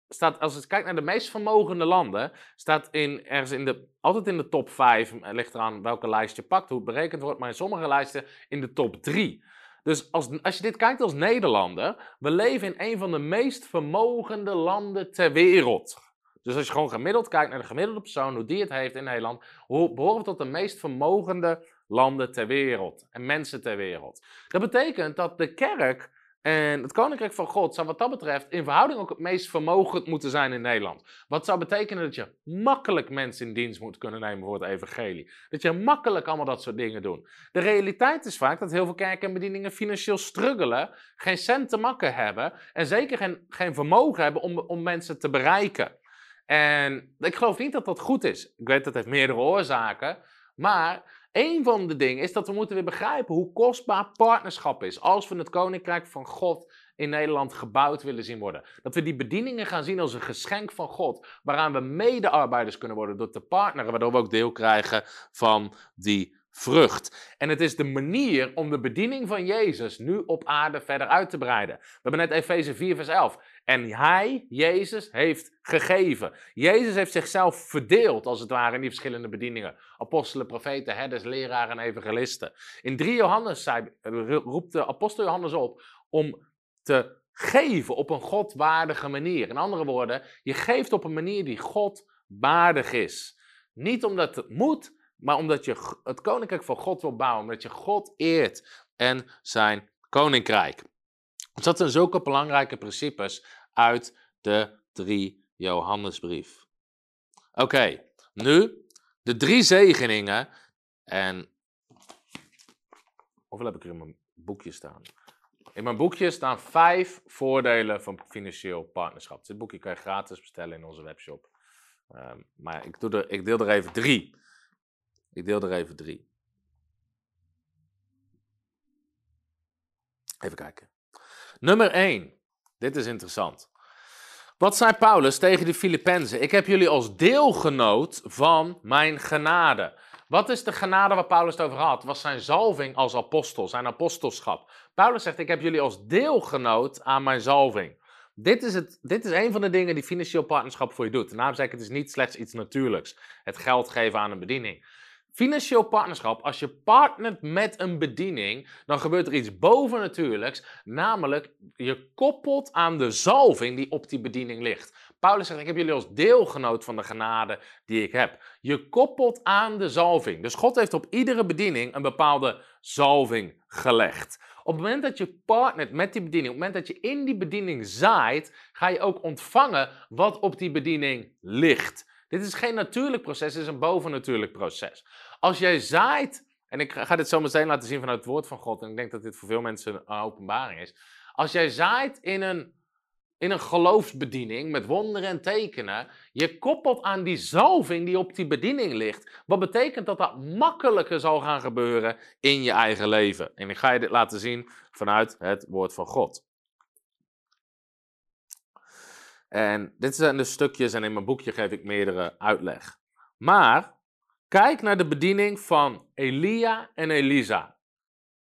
staat, als je kijkt naar de meest vermogende landen, staat in, ergens in de, altijd in de top 5, ligt eraan welke lijst je pakt, hoe het berekend wordt, maar in sommige lijsten in de top 3. Dus als, als je dit kijkt als Nederlander, we leven in een van de meest vermogende landen ter wereld. Dus als je gewoon gemiddeld kijkt naar de gemiddelde persoon, hoe die het heeft in Nederland, behoren we tot de meest vermogende landen ter wereld en mensen ter wereld. Dat betekent dat de kerk en het Koninkrijk van God zou wat dat betreft in verhouding ook het meest vermogend moeten zijn in Nederland. Wat zou betekenen dat je makkelijk mensen in dienst moet kunnen nemen voor het evangelie. Dat je makkelijk allemaal dat soort dingen doet. De realiteit is vaak dat heel veel kerken en bedieningen financieel struggelen, geen cent te makken hebben en zeker geen, geen vermogen hebben om, om mensen te bereiken. En ik geloof niet dat dat goed is. Ik weet dat het heeft meerdere oorzaken, maar een van de dingen is dat we moeten weer begrijpen hoe kostbaar partnerschap is. Als we het koninkrijk van God in Nederland gebouwd willen zien worden. Dat we die bedieningen gaan zien als een geschenk van God. Waaraan we medearbeiders kunnen worden door te partneren. Waardoor we ook deel krijgen van die vrucht. En het is de manier om de bediening van Jezus nu op aarde verder uit te breiden. We hebben net Efeze 4, vers 11. En hij, Jezus, heeft gegeven. Jezus heeft zichzelf verdeeld, als het ware, in die verschillende bedieningen. Apostelen, profeten, herders, leraren en evangelisten. In 3 Johannes zei, roept de apostel Johannes op om te geven op een godwaardige manier. In andere woorden, je geeft op een manier die God waardig is. Niet omdat het moet, maar omdat je het koninkrijk van God wil bouwen, omdat je God eert en zijn koninkrijk. Dus dat zijn zulke belangrijke principes uit de drie Johannesbrief. Oké, nu de drie zegeningen. En. Hoeveel heb ik er in mijn boekje staan? In mijn boekje staan vijf voordelen van financieel partnerschap. Dit boekje kan je gratis bestellen in onze webshop. Um, maar ik, doe er, ik deel er even drie. Ik deel er even drie. Even kijken. Nummer 1. Dit is interessant. Wat zei Paulus tegen de Filippenzen? Ik heb jullie als deelgenoot van mijn genade. Wat is de genade waar Paulus het over had? Was zijn zalving als apostel, zijn apostelschap. Paulus zegt: Ik heb jullie als deelgenoot aan mijn zalving. Dit is, het, dit is een van de dingen die financieel partnerschap voor je doet. Daarom zeg ik: het is niet slechts iets natuurlijks. Het geld geven aan een bediening. Financieel partnerschap, als je partnert met een bediening, dan gebeurt er iets bovennatuurlijks. Namelijk, je koppelt aan de zalving die op die bediening ligt. Paulus zegt, ik heb jullie als deelgenoot van de genade die ik heb. Je koppelt aan de zalving. Dus God heeft op iedere bediening een bepaalde zalving gelegd. Op het moment dat je partnert met die bediening, op het moment dat je in die bediening zaait, ga je ook ontvangen wat op die bediening ligt. Dit is geen natuurlijk proces, dit is een bovennatuurlijk proces. Als jij zaait, en ik ga dit zo meteen laten zien vanuit het woord van God, en ik denk dat dit voor veel mensen een openbaring is. Als jij zaait in een, in een geloofsbediening met wonderen en tekenen, je koppelt aan die zalving die op die bediening ligt. Wat betekent dat dat makkelijker zal gaan gebeuren in je eigen leven. En ik ga je dit laten zien vanuit het woord van God. En dit zijn de stukjes en in mijn boekje geef ik meerdere uitleg. Maar kijk naar de bediening van Elia en Elisa.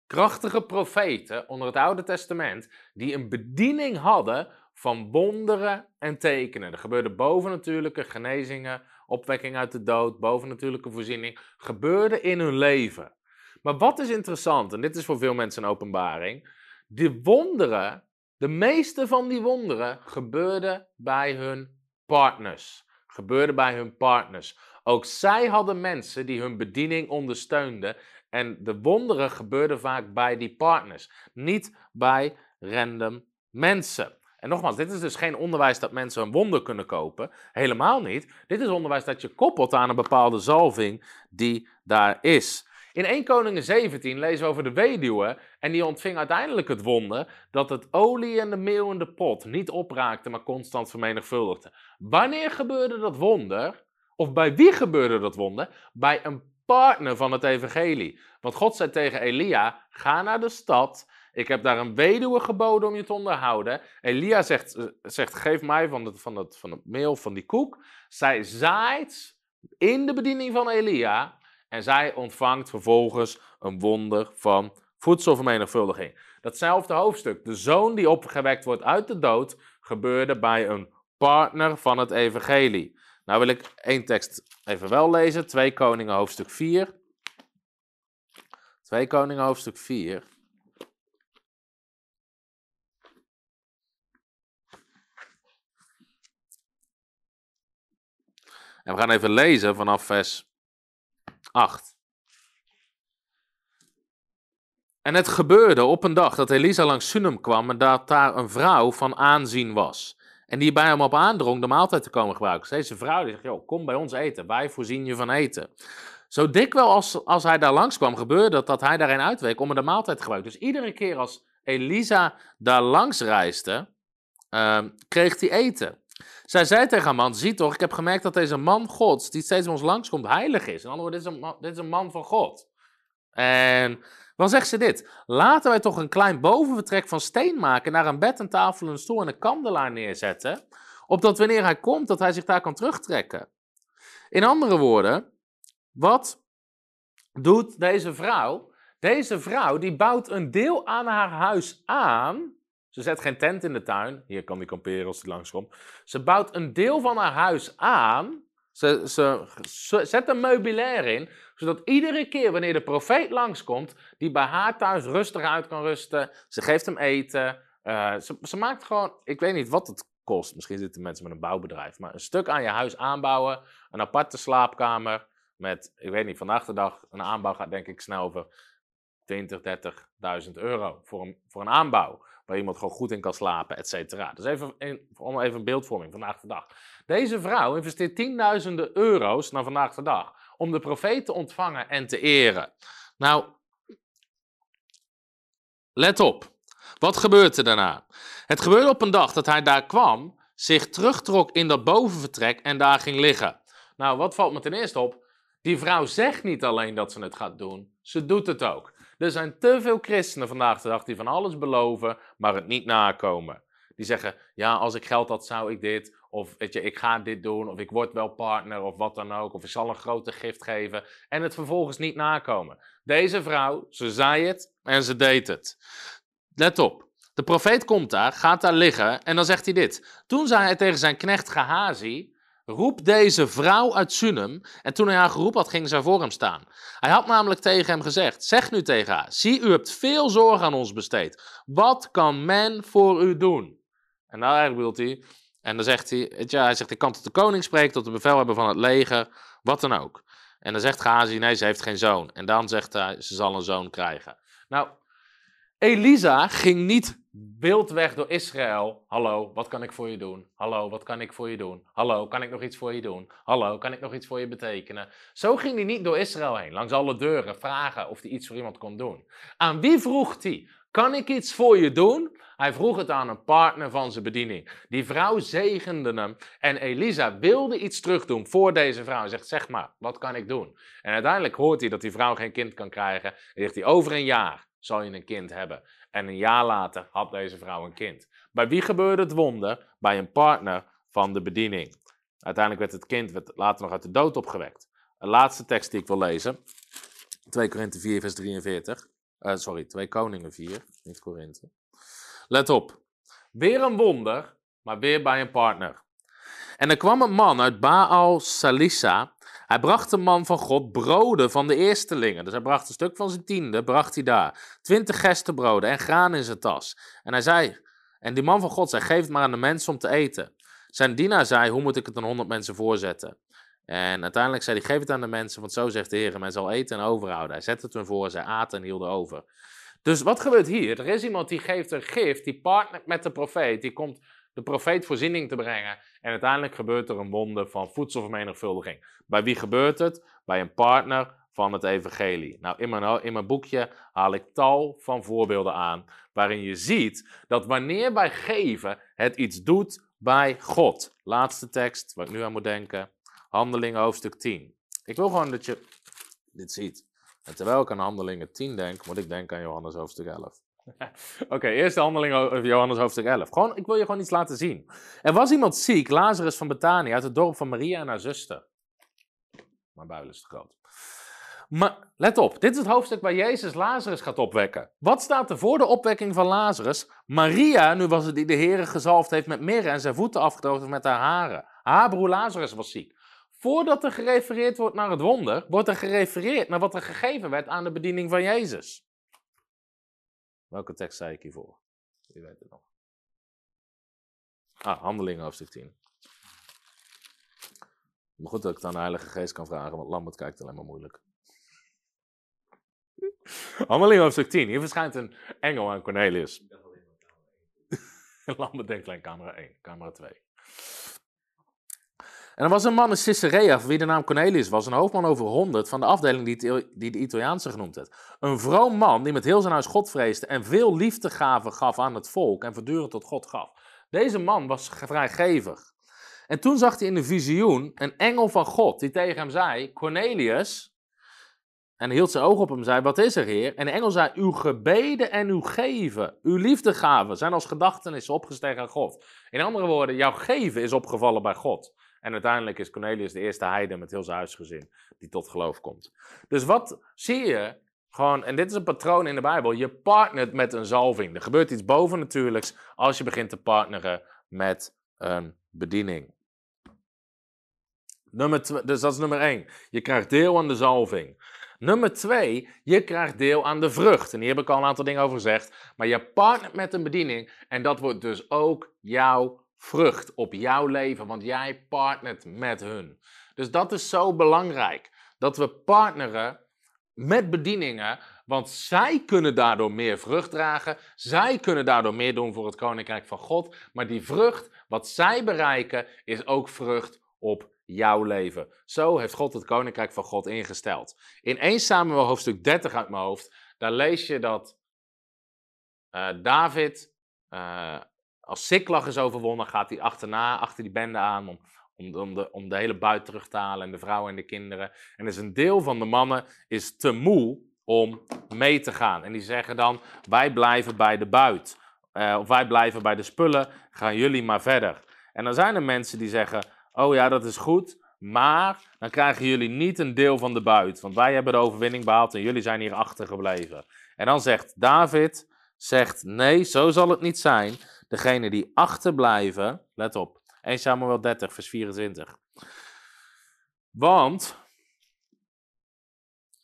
Krachtige profeten onder het Oude Testament die een bediening hadden van wonderen en tekenen. Er gebeurde bovennatuurlijke genezingen, opwekking uit de dood, bovennatuurlijke voorziening, gebeurde in hun leven. Maar wat is interessant, en dit is voor veel mensen een openbaring, die wonderen de meeste van die wonderen gebeurden bij hun partners. Gebeurden bij hun partners. Ook zij hadden mensen die hun bediening ondersteunden. En de wonderen gebeurden vaak bij die partners. Niet bij random mensen. En nogmaals, dit is dus geen onderwijs dat mensen een wonder kunnen kopen. Helemaal niet. Dit is onderwijs dat je koppelt aan een bepaalde zalving die daar is. In 1 Koningen 17 lezen we over de weduwe en die ontving uiteindelijk het wonder dat het olie en de meel in de pot niet opraakte, maar constant vermenigvuldigde. Wanneer gebeurde dat wonder? Of bij wie gebeurde dat wonder? Bij een partner van het evangelie. Want God zei tegen Elia, ga naar de stad, ik heb daar een weduwe geboden om je te onderhouden. Elia zegt, eh, zegt geef mij van het, van, het, van het meel, van die koek. Zij zaait in de bediening van Elia en zij ontvangt vervolgens een wonder van voedselvermenigvuldiging. Datzelfde hoofdstuk, de zoon die opgewekt wordt uit de dood, gebeurde bij een partner van het evangelie. Nou wil ik één tekst even wel lezen, 2 Koningen hoofdstuk 4. 2 Koningen hoofdstuk 4. En we gaan even lezen vanaf vers 8. En het gebeurde op een dag dat Elisa langs Sunem kwam en dat daar een vrouw van aanzien was. En die bij hem op aandrong de maaltijd te komen gebruiken. Deze vrouw die zegt, joh, kom bij ons eten, wij voorzien je van eten. Zo dikwijls als, als hij daar langskwam, gebeurde het dat hij daarin uitweek om de maaltijd te gebruiken. Dus iedere keer als Elisa daar langs reisde, uh, kreeg hij eten. Zij zei tegen haar man, zie toch, ik heb gemerkt dat deze man gods, die steeds bij ons langskomt, heilig is. In andere woorden, dit is een, dit is een man van God. En dan zegt ze dit, laten wij toch een klein bovenvertrek van steen maken, naar een bed, een tafel, een stoel en een kandelaar neerzetten, opdat wanneer hij komt, dat hij zich daar kan terugtrekken. In andere woorden, wat doet deze vrouw? Deze vrouw die bouwt een deel aan haar huis aan ze zet geen tent in de tuin. Hier kan die kamperen als hij langskomt. Ze bouwt een deel van haar huis aan. Ze, ze, zet een meubilair in, zodat iedere keer wanneer de profeet langskomt, die bij haar thuis rustig uit kan rusten. Ze geeft hem eten. Uh, ze, ze, maakt gewoon, ik weet niet wat het kost. Misschien zitten mensen met een bouwbedrijf. Maar een stuk aan je huis aanbouwen. Een aparte slaapkamer. Met, ik weet niet, vandaag de dag, een aanbouw gaat denk ik snel over 20, 30.000 euro voor een, voor een aanbouw waar iemand gewoon goed in kan slapen, et cetera. Dus even, om even een beeldvorming vandaag de dag. Deze vrouw investeert tienduizenden euro's naar vandaag de dag om de profeet te ontvangen en te eren. Nou, let op. Wat gebeurt er daarna? Het gebeurde op een dag dat hij daar kwam, zich terugtrok in dat bovenvertrek en daar ging liggen. Nou, wat valt me ten eerste op? Die vrouw zegt niet alleen dat ze het gaat doen, ze doet het ook. Er zijn te veel christenen vandaag de dag die van alles beloven, maar het niet nakomen. Die zeggen, ja, als ik geld had, zou ik dit. Of weet je, ik ga dit doen. Of ik word wel partner, of wat dan ook. Of ik zal een grote gift geven. En het vervolgens niet nakomen. Deze vrouw, ze zei het en ze deed het. Let op. De profeet komt daar, gaat daar liggen en dan zegt hij dit. Toen zei hij tegen zijn knecht Gehazi, roep deze vrouw uit Sunem. En toen hij haar geroepen had, ging zij voor hem staan. Hij had namelijk tegen hem gezegd, zeg nu tegen haar, zie u hebt veel zorg aan ons besteed. Wat kan men voor u doen? En daar bedoelt hij, En dan zegt hij, je, hij zegt, ik kan tot de koning spreken, tot de bevelhebber van het leger, wat dan ook. En dan zegt Gazi, nee, ze heeft geen zoon. En dan zegt hij, ze zal een zoon krijgen. Nou, Elisa ging niet wild weg door Israël. Hallo, wat kan ik voor je doen? Hallo, wat kan ik voor je doen? Hallo, kan ik nog iets voor je doen? Hallo, kan ik nog iets voor je betekenen? Zo ging hij niet door Israël heen, langs alle deuren, vragen of hij iets voor iemand kon doen. Aan wie vroeg hij? Kan ik iets voor je doen? Hij vroeg het aan een partner van zijn bediening. Die vrouw zegende hem en Elisa wilde iets terugdoen voor deze vrouw. Hij zegt, zeg maar, wat kan ik doen? En uiteindelijk hoort hij dat die vrouw geen kind kan krijgen. En zegt hij, over een jaar zal je een kind hebben. En een jaar later had deze vrouw een kind. Bij wie gebeurde het wonder? Bij een partner van de bediening. Uiteindelijk werd het kind werd later nog uit de dood opgewekt. Een laatste tekst die ik wil lezen. 2 Korinthe 4 vers 43. Uh, sorry, 2 Koningen 4, niet Korinthe. Let op. Weer een wonder, maar weer bij een partner. En er kwam een man uit Baal Salisa. Hij bracht de man van God broden van de eerstelingen. Dus hij bracht een stuk van zijn tiende, bracht hij daar. Twintig gestenbroden en graan in zijn tas. En hij zei, en die man van God zei, geef het maar aan de mensen om te eten. Zijn dienaar zei, hoe moet ik het aan honderd mensen voorzetten? En uiteindelijk zei hij, geef het aan de mensen, want zo zegt de Heer, men zal eten en overhouden. Hij zette het hun voor, zij aten en hielden over. Dus wat gebeurt hier? Er is iemand die geeft een gift, die partnert met de profeet, die komt de profeet voorziening te brengen. En uiteindelijk gebeurt er een wonder van voedselvermenigvuldiging. Bij wie gebeurt het? Bij een partner van het evangelie. Nou, in mijn, in mijn boekje haal ik tal van voorbeelden aan, waarin je ziet dat wanneer wij geven, het iets doet bij God. Laatste tekst, waar ik nu aan moet denken, Handelingen hoofdstuk 10. Ik wil gewoon dat je dit ziet. En terwijl ik aan Handelingen 10 denk, moet ik denken aan Johannes hoofdstuk 11. Oké, eerste handeling over Johannes hoofdstuk 11. Gewoon, ik wil je gewoon iets laten zien. Er was iemand ziek, Lazarus van Betanië, uit het dorp van Maria en haar zuster. Mijn buil is te groot. Maar let op, dit is het hoofdstuk waar Jezus Lazarus gaat opwekken. Wat staat er voor de opwekking van Lazarus? Maria, nu was het die de Heer gezalfd heeft met mirre en zijn voeten afgedroogd met haar haren. Haar broer Lazarus was ziek. Voordat er gerefereerd wordt naar het wonder, wordt er gerefereerd naar wat er gegeven werd aan de bediening van Jezus. Welke tekst zei ik hiervoor? Wie weet het nog. Ah, Handelingen hoofdstuk 10. Maar goed dat ik dan de Heilige Geest kan vragen, want Lambert kijkt alleen maar moeilijk. Handelingen hoofdstuk 10. Hier verschijnt een engel aan Cornelius. Lambert denkt alleen camera 1, camera 2. En er was een man in Caesarea, wie de naam Cornelius was, een hoofdman over honderd van de afdeling die, de Italiaanse genoemd werd. Een vroom man die met heel zijn huis God vreesde en veel liefdegaven gaf aan het volk en voortdurend tot God gaf. Deze man was vrijgevig. En toen zag hij in de visioen een engel van God die tegen hem zei, Cornelius, en hield zijn oog op hem en zei, wat is er heer? En de engel zei, uw gebeden en uw geven, uw liefdegaven zijn als gedachtenissen opgestegen aan God. In andere woorden, jouw geven is opgevallen bij God. En uiteindelijk is Cornelius de eerste heide met heel zijn huisgezin die tot geloof komt. Dus wat zie je? Gewoon, en dit is een patroon in de Bijbel. Je partnert met een zalving. Er gebeurt iets bovennatuurlijks als je begint te partneren met een bediening. Nummer dus dat is nummer één. Je krijgt deel aan de zalving. Nummer twee, je krijgt deel aan de vrucht. En hier heb ik al een aantal dingen over gezegd. Maar je partnert met een bediening en dat wordt dus ook jouw vrucht op jouw leven, want jij partnert met hun. Dus dat is zo belangrijk. Dat we partneren met bedieningen, want zij kunnen daardoor meer vrucht dragen. Zij kunnen daardoor meer doen voor het koninkrijk van God. Maar die vrucht, wat zij bereiken, is ook vrucht op jouw leven. Zo heeft God het koninkrijk van God ingesteld. In 1 Samuel hoofdstuk 30 uit mijn hoofd, daar lees je dat uh, David uh, als Siklag is overwonnen, gaat hij achterna, achter die bende aan om, om, om, de, om de hele buit terug te halen en de vrouwen en de kinderen. En dus een deel van de mannen is te moe om mee te gaan. En die zeggen dan, wij blijven bij de buit. Uh, of wij blijven bij de spullen, gaan jullie maar verder. En dan zijn er mensen die zeggen, oh ja, dat is goed, maar dan krijgen jullie niet een deel van de buit. Want wij hebben de overwinning behaald en jullie zijn hier achtergebleven. En dan zegt David, zegt, nee, zo zal het niet zijn. Degene die achterblijven, let op, 1 Samuel 30, vers 24. Want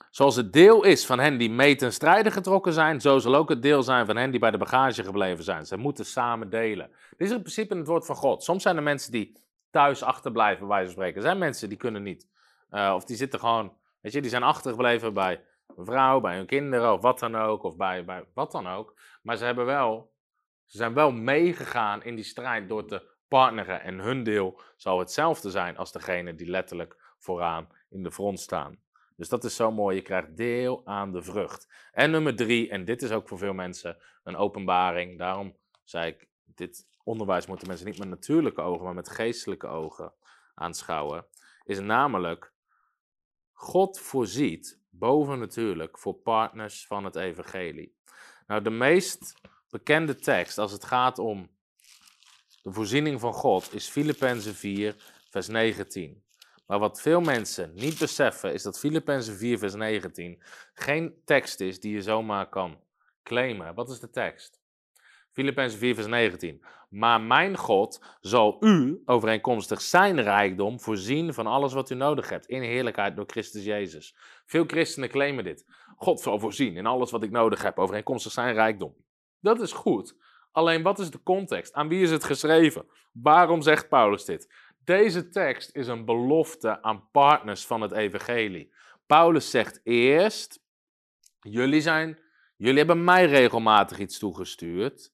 Zoals het deel is van hen die mee ten strijde getrokken zijn, zo zal ook het deel zijn van hen die bij de bagage gebleven zijn. Ze moeten samen delen. Dit is in principe het woord van God. Soms zijn er mensen die thuis achterblijven, bij wijze van spreken. Er zijn mensen die kunnen niet. Uh, of die zitten gewoon, weet je, die zijn achtergebleven bij een vrouw, bij hun kinderen of wat dan ook. Of bij, bij wat dan ook. Maar ze hebben wel, ze zijn wel meegegaan in die strijd door te partneren. En hun deel zal hetzelfde zijn als degene die letterlijk vooraan in de front staan. Dus dat is zo mooi. Je krijgt deel aan de vrucht. En nummer drie, en dit is ook voor veel mensen een openbaring. Daarom zei ik, dit onderwijs moeten mensen niet met natuurlijke ogen, maar met geestelijke ogen aanschouwen. Is namelijk, God voorziet bovennatuurlijk voor partners van het evangelie. Nou, de meest bekende tekst als het gaat om de voorziening van God is Filippenzen 4, vers 19. Maar wat veel mensen niet beseffen is dat Filippenzen 4 vers 19 geen tekst is die je zomaar kan claimen. Wat is de tekst? Filippenzen 4 vers 19. Maar mijn God zal u overeenkomstig zijn rijkdom voorzien van alles wat u nodig hebt in heerlijkheid door Christus Jezus. Veel christenen claimen dit. God zal voorzien in alles wat ik nodig heb overeenkomstig zijn rijkdom. Dat is goed. Alleen wat is de context? Aan wie is het geschreven? Waarom zegt Paulus dit? Deze tekst is een belofte aan partners van het evangelie. Paulus zegt eerst, jullie, zijn, jullie hebben mij regelmatig iets toegestuurd.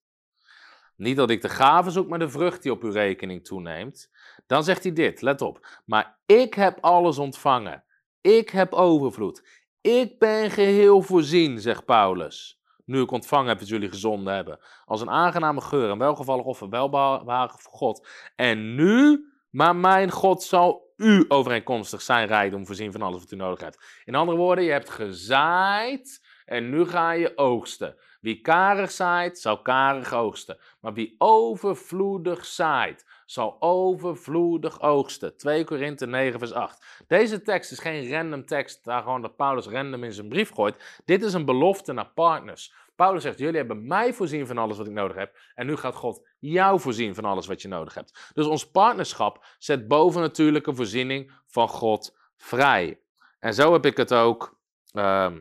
Niet dat ik de gave zoek, maar de vrucht die op uw rekening toeneemt. Dan zegt hij dit, let op. Maar ik heb alles ontvangen. Ik heb overvloed. Ik ben geheel voorzien, zegt Paulus. Nu ik ontvangen heb wat jullie gezonden hebben. Als een aangename geur en welgevallig offer, welbehagen voor God. En nu maar mijn God zal u overeenkomstig zijn rijkdom voorzien van alles wat u nodig hebt. In andere woorden, je hebt gezaaid en nu ga je oogsten. Wie karig zaait, zal karig oogsten. Maar wie overvloedig zaait, zal overvloedig oogsten. 2 Korinthe 9 vers 8. Deze tekst is geen random tekst, daar gewoon dat Paulus random in zijn brief gooit. Dit is een belofte naar partners. Paulus zegt, jullie hebben mij voorzien van alles wat ik nodig heb. En nu gaat God jou voorzien van alles wat je nodig hebt. Dus ons partnerschap zet bovennatuurlijke voorziening van God vrij. En zo heb ik het ook, uh,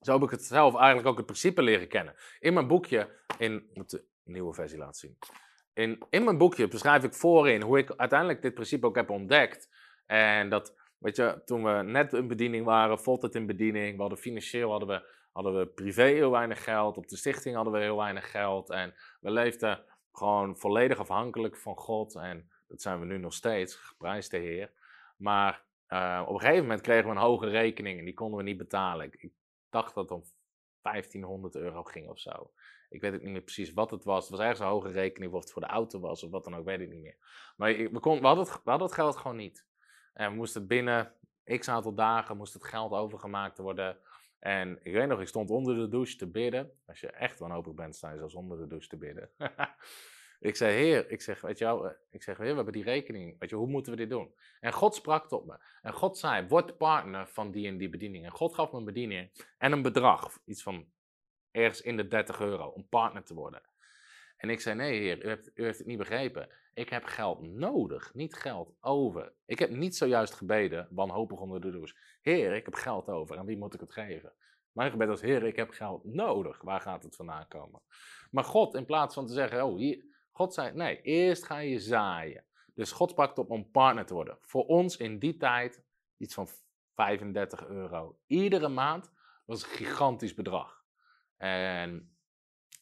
zo heb ik het zelf eigenlijk ook het principe leren kennen. In mijn boekje, in, moet de nieuwe versie laten zien. In, in mijn boekje beschrijf ik voorin hoe ik uiteindelijk dit principe ook heb ontdekt. En dat, weet je, toen we net in bediening waren, het in bediening, we hadden financieel hadden we hadden we privé heel weinig geld. Op de stichting hadden we heel weinig geld. En we leefden gewoon volledig afhankelijk van God. En dat zijn we nu nog steeds, geprijsd de Heer. Maar uh, op een gegeven moment kregen we een hoge rekening en die konden we niet betalen. Ik, dacht dat het om 1500 euro ging of zo. Ik weet ook niet meer precies wat het was. Het was ergens een hoge rekening, of het voor de auto was of wat dan ook, weet ik niet meer. Maar we, kon, we, hadden, het, geld gewoon niet. En we moesten binnen x aantal dagen moest het geld overgemaakt worden en ik weet nog, ik stond onder de douche te bidden. Als je echt wanhopig bent, sta je zelfs onder de douche te bidden. ik zei, heer, ik zeg, weet je eh, ik zeg, heer, we hebben die rekening. Weet je, hoe moeten we dit doen? En God sprak tot me. En God zei, word partner van die en die bediening. En God gaf me een bediening en een bedrag. Iets van ergens in de 30 euro om partner te worden. En ik zei, nee heer, u heeft, u heeft het niet begrepen. Ik heb geld nodig, niet geld over. Ik heb niet zojuist gebeden, wanhopig onder de douche. Heer, ik heb geld over. En wie moet ik het geven? Mijn gebed was, Heer, ik heb geld nodig. Waar gaat het vandaan komen? Maar God, in plaats van te zeggen, oh, hier, God zei, nee, eerst ga je zaaien. Dus God pakt op om partner te worden. Voor ons in die tijd iets van 35 euro. Iedere maand was een gigantisch bedrag. En,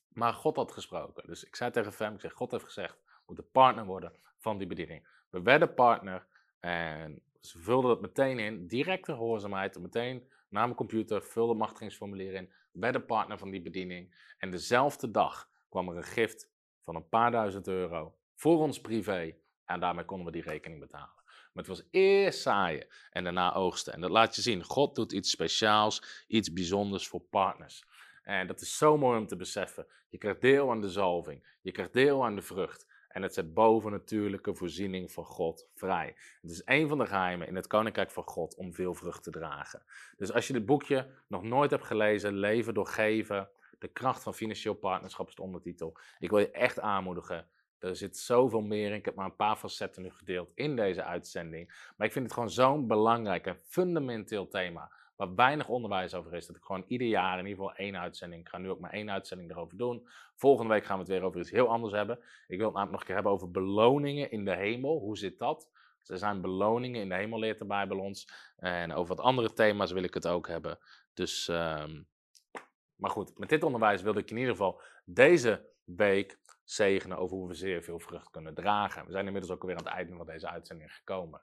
maar God had gesproken. Dus ik zei tegen Fem, ik zeg, God heeft gezegd, we moeten partner worden van die bediening. We werden partner en ze vulden dat meteen in, directe gehoorzaamheid, meteen naar mijn computer, vulde machtigingsformulier in, werden partner van die bediening. En dezelfde dag kwam er een gift van een paar duizend euro voor ons privé. En daarmee konden we die rekening betalen. Maar het was eerst zaaien en daarna oogsten. En dat laat je zien. God doet iets speciaals, iets bijzonders voor partners. En dat is zo mooi om te beseffen. Je krijgt deel aan de zalving. Je krijgt deel aan de vrucht. En het zet bovennatuurlijke voorziening van God vrij. Het is een van de geheimen in het Koninkrijk van God om veel vrucht te dragen. Dus als je dit boekje nog nooit hebt gelezen, Leven door Geven, de kracht van financieel partnerschap is de ondertitel. Ik wil je echt aanmoedigen. Er zit zoveel meer in. Ik heb maar een paar facetten nu gedeeld in deze uitzending. Maar ik vind het gewoon zo'n belangrijk en fundamenteel thema. Waar weinig onderwijs over is. Dat ik gewoon ieder jaar in ieder geval één uitzending. Ik ga nu ook maar één uitzending erover doen. Volgende week gaan we het weer over iets heel anders hebben. Ik wil het namelijk nog een keer hebben over beloningen in de hemel. Hoe zit dat? er zijn beloningen in de hemel, leert de Bijbel ons. En over wat andere thema's wil ik het ook hebben. Dus, um, maar goed, met dit onderwijs wilde ik in ieder geval deze week zegenen over hoe we zeer veel vrucht kunnen dragen. We zijn inmiddels ook weer aan het einde van deze uitzending gekomen.